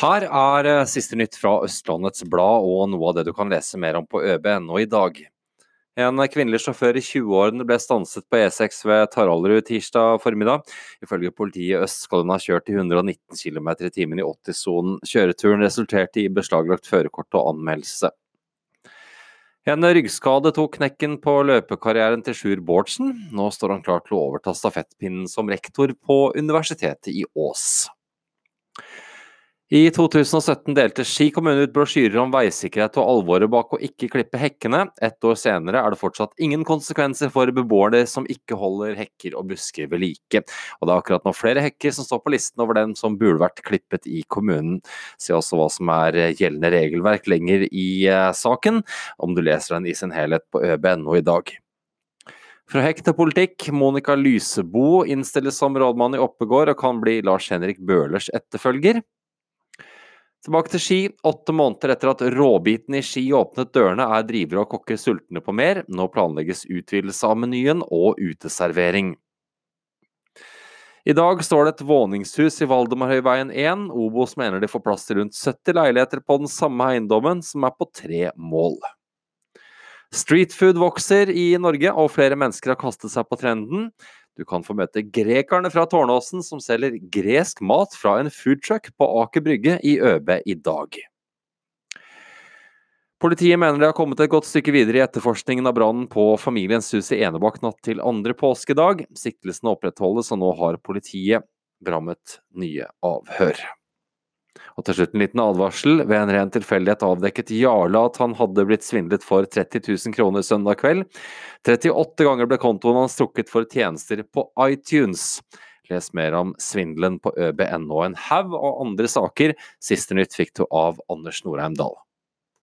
Her er eh, siste nytt fra Østlandets Blad og noe av det du kan lese mer om på øb.no i dag. En kvinnelig sjåfør i 20-årene ble stanset på E6 ved Taraldrud tirsdag formiddag. Ifølge politiet i øst skal hun ha kjørt i 119 km i timen i 80-sonen. Kjøreturen resulterte i beslaglagt førerkort og anmeldelse. En ryggskade tok knekken på løpekarrieren til Sjur Bårdsen. Nå står han klar til å overta stafettpinnen som rektor på Universitetet i Ås. I 2017 delte Ski kommune ut brosjyrer om veisikkerhet og alvoret bak å ikke klippe hekkene. Ett år senere er det fortsatt ingen konsekvenser for beboere som ikke holder hekker og busker ved like. Og det er akkurat nå flere hekker som står på listen over dem som burde vært klippet i kommunen. Se også hva som er gjeldende regelverk lenger i eh, saken, om du leser den i sin helhet på øb.no i dag. Fra hekk til politikk. Monica Lysebo innstilles som rådmann i Oppegård og kan bli Lars Henrik Bøhlers etterfølger. Tilbake til Ski. Åtte måneder etter at råbiten i Ski åpnet dørene, er drivere og kokker sultne på mer. Nå planlegges utvidelse av menyen og uteservering. I dag står det et våningshus i Valdemarhøyveien 1. Obos mener de får plass til rundt 70 leiligheter på den samme eiendommen, som er på tre mål. Streetfood vokser i Norge, og flere mennesker har kastet seg på trenden. Du kan få møte grekerne fra Tårnåsen som selger gresk mat fra en foodtruck på Aker Brygge i Øbe i dag. Politiet mener de har kommet et godt stykke videre i etterforskningen av brannen på familiens hus i Enebakk natt til andre påskedag. Siktelsene opprettholdes, og nå har politiet brammet nye avhør. Og til slutt en liten advarsel. Ved en ren tilfeldighet avdekket Jarle at han hadde blitt svindlet for 30 000 kroner søndag kveld. 38 ganger ble kontoen hans strukket for tjenester på iTunes. Les mer om svindelen på øb.no. En haug og andre saker. Siste nytt fikk du av Anders Norheim Dahl.